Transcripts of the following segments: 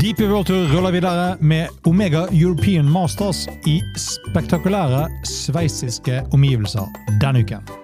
Deep Tour ruller videre med Omega European Masters i spektakulære sveitsiske omgivelser denne uken.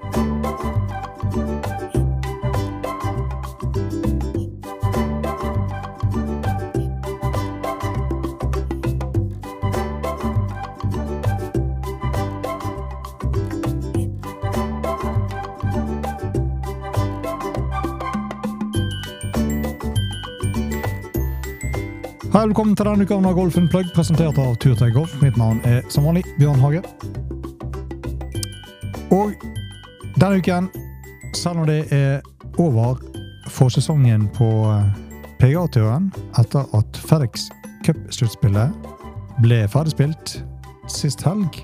Hei, velkommen til denne uka av Golf Unplugged, presentert av Turtøy Golf. Mitt navn er som vanlig Bjørn Hage. Og denne uken, selv om det er over for sesongen på PGA-turen, etter at FedEx Cup-sluttspillet ble ferdigspilt sist helg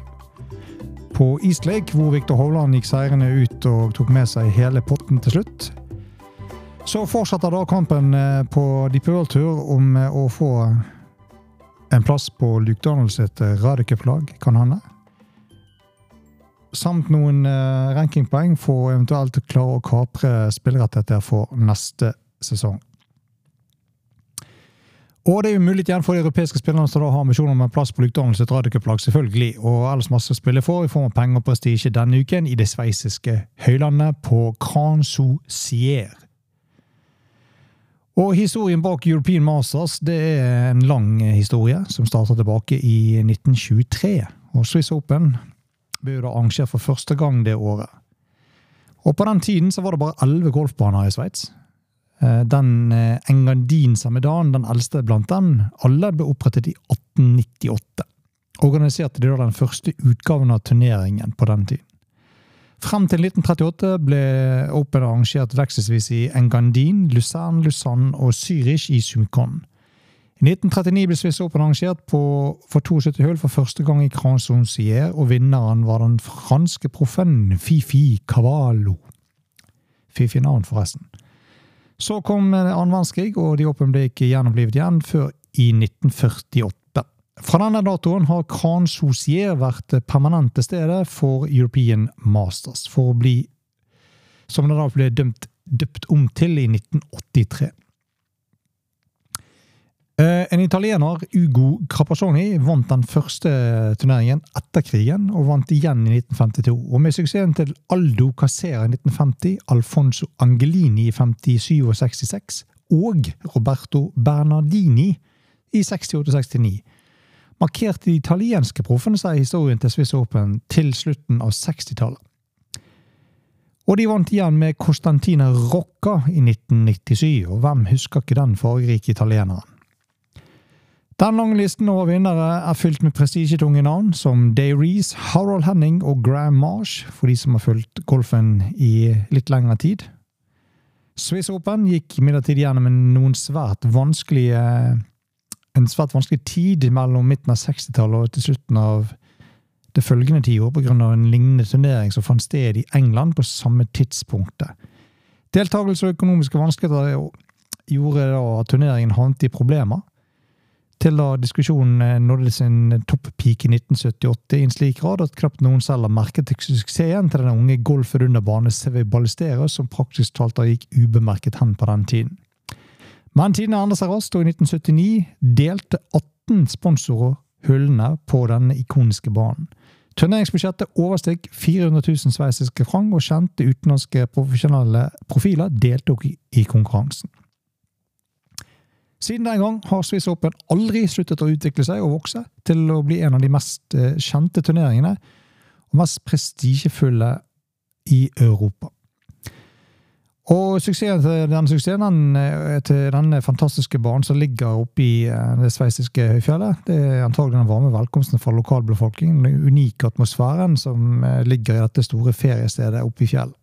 på East Lake, hvor Viktor Hovland gikk seirende ut og tok med seg hele potten til slutt, så fortsetter da kampen eh, på Deep World Tour om eh, å få en plass på Luke Donalds sitt eh, radiocup-lag, kan hende. Samt noen rankingpoeng for eventuelt å klare å kapre spillerettigheter for neste sesong. Og det er jo mulig igjen for de europeiske spillerne som da har ambisjoner om en plass på Luke Donalds sitt radiocup-lag, selvfølgelig, og ellers masse å spille for i form av penger og prestisje denne uken i det sveitsiske høylandet på Cran-Sou-Sier. Og historien bak European Masters det er en lang historie, som starta tilbake i 1923. Og Swiss Open ble da arrangert for første gang det året. Og på den tiden så var det bare elleve golfbaner i Sveits. Den Engadin Samedan, den eldste blant dem, alle ble opprettet i 1898. Organiserte de da den første utgaven av turneringen på den tiden. Frem til 1938 ble Open arrangert vekselvis i Engandin, Luzern, Lausanne og Zürich i Sumikon. I 1939 ble Swiss Open arrangert på, for 72 hull for første gang i Cranson-Sier, og vinneren var den franske proffen Fifi Cavallo. Fifi navn, forresten. Så kom annen verdenskrig, og de Open ble ikke gjennomlivet igjen før i 1948. Fra denne datoen har Kran Sosier vært permanent til stede for European Masters, for å bli som det da ble dømt, døpt om til i 1983. En italiener, Ugo Crapasoni, vant den første turneringen etter krigen, og vant igjen i 1952. Og med suksessen til Aldo Casera i 1950, Alfonso Angelini i 57 og 66, og Roberto Bernardini i 68 og 69 markerte de italienske proffene seg i historien til Swiss Open til slutten av 60-tallet. Og de vant igjen med Costantina Rocca i 1997, og hvem husker ikke den fargerike italieneren? Den lange listen over vinnere er fylt med prestisjetunge navn som Day Reece, Harold Henning og Graham Marsh, for de som har fulgt golfen i litt lengre tid. Swiss Open gikk imidlertid gjennom noen svært vanskelige en svært vanskelig tid mellom midten av 60-tallet og til slutten av det følgende tiår pga. en lignende turnering som fant sted i England på samme tidspunktet. Deltakelse og økonomiske vanskeligheter gjorde da at turneringen havnet i problemer, til da diskusjonen nådde sin toppeak i 1978 i en slik grad at knapt noen selv har merket suksessen til den unge golfer under bane Sevi Ballesteros, som praktisk talt da gikk ubemerket hen på den tiden. Men seg raskt, og i 1979 delte 18 sponsorer hullene på denne ikoniske banen. Turneringsbudsjettet oversteg 400 000 sveitsiske franc, og kjente utenlandske profesjonelle profiler deltok i konkurransen. Siden den gang har Swiss Open aldri sluttet å utvikle seg og vokse til å bli en av de mest kjente turneringene og mest prestisjefulle i Europa. Og suksessen til denne suksessen til denne fantastiske banen som ligger oppe i det sveitsiske høyfjellet, det er antagelig den varme velkomsten fra lokalbefolkningen, den unike atmosfæren som ligger i dette store feriestedet oppe i fjellet.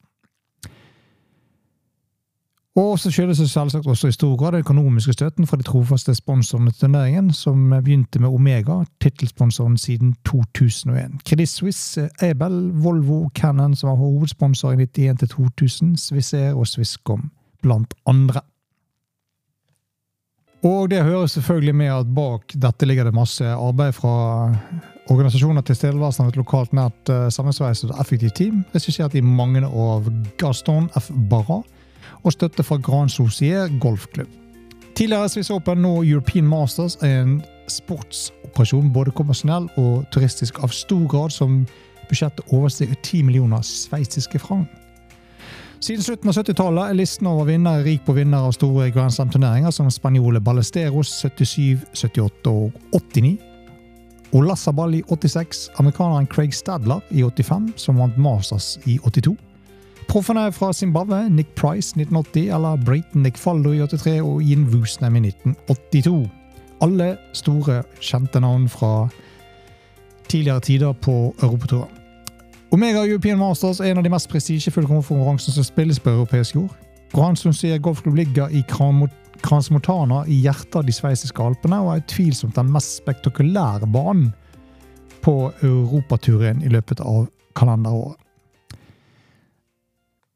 Og så skyldes det selvsagt også i stor grad den økonomiske støtten fra de trofaste sponsorene til turneringen, som begynte med Omega, tittelsponsoren siden 2001. Credit Suisse, Abel, Volvo, Cannon, som var hovedsponsor i 91-2000, Swissair og Swisscom, blant andre. Og det hører selvfølgelig med at bak dette ligger det masse arbeid fra organisasjoner til stedeværelsen av et lokalt nært sammensveiset og effektivt team, regissert i mange av Gaston F. Barra, og støtte fra Grand Soucier golfklubb. Tidligere Swiss Open, nå European Masters, er en sportsoperasjon både kommersiell og turistisk av stor grad, som budsjettet overstiger 10 millioner sveitsiske franc. Siden slutten av 70-tallet er listen over vinnere rik på vinnere av store Grand Slam-turneringer som spanjole Ballesteros 77, 78 og 89. Olassabal i 86, amerikaneren Craig Stadler i 85, som vant Masters i 82. Proffene fra Zimbabwe, Nick Price 1980, eller Brayton Nick Faldo i 83 og Ian Woosnam i 1982. Alle store, kjente navn fra tidligere tider på europaturen. Omega European Masters er en av de mest prestisjefulle konferansene som spilles på europeisk jord. Grand Sunsier golfklubb ligger i Kransmotana i hjertet av de sveitsiske alpene og er utvilsomt den mest spektakulære banen på europaturen i løpet av kalenderåret.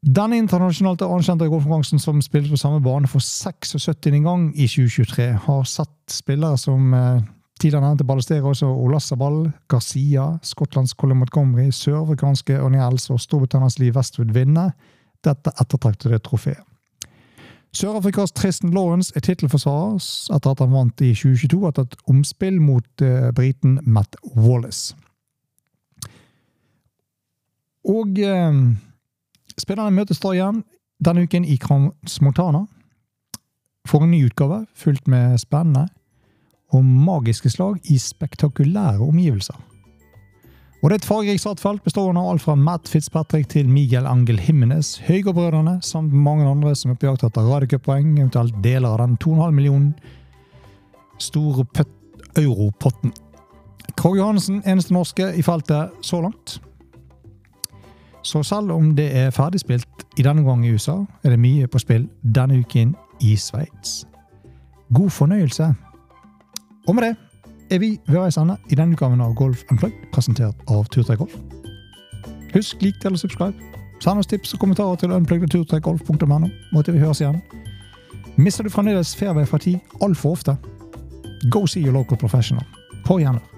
Denne internasjonalt anerkjente golfkonkurransen som spilles på samme bane for 76. gang i 2023, har satt spillere som eh, tidligere nevnte Ballesteros og Olassabal, Garcia, Skottlands Colin Montgomery, sørafrikanske Els og Storbritannias Lee Westwood vinne dette ettertraktede trofeet. Sør-Afrikas Tristan Lawrence er tittelforsvarer etter at han vant i 2022 etter et omspill mot eh, briten Matt Wallace. Og uh, spillerne møtes da igjen denne uken i Crans Montana for en ny utgave, fullt med spennende og magiske slag i spektakulære omgivelser. Og det er et fargerikt startfelt bestående av alt fra Matt Fitzpatrick til Miguel Angel Jimenez, Høygård-brødrene samt mange andre som er på jakt etter radiocuppoeng, eventuelt deler av den 2,5 millionen store europotten. Krog Johannessen, eneste norske i feltet så langt. Så selv om det er ferdigspilt i denne gang i USA, er det mye på spill denne uken i Sveits. God fornøyelse! Og med det er vi ved veis ende i denne utgaven av Golf Unplugged, presentert av Turtre Golf. Husk lik del og subscribe. Send oss tips og kommentarer til unpluggedturtrekgolf.no. Måtte vi høres igjen. Mister du fremdeles fairway fra tid altfor ofte? Go see your local professional. På gjennom.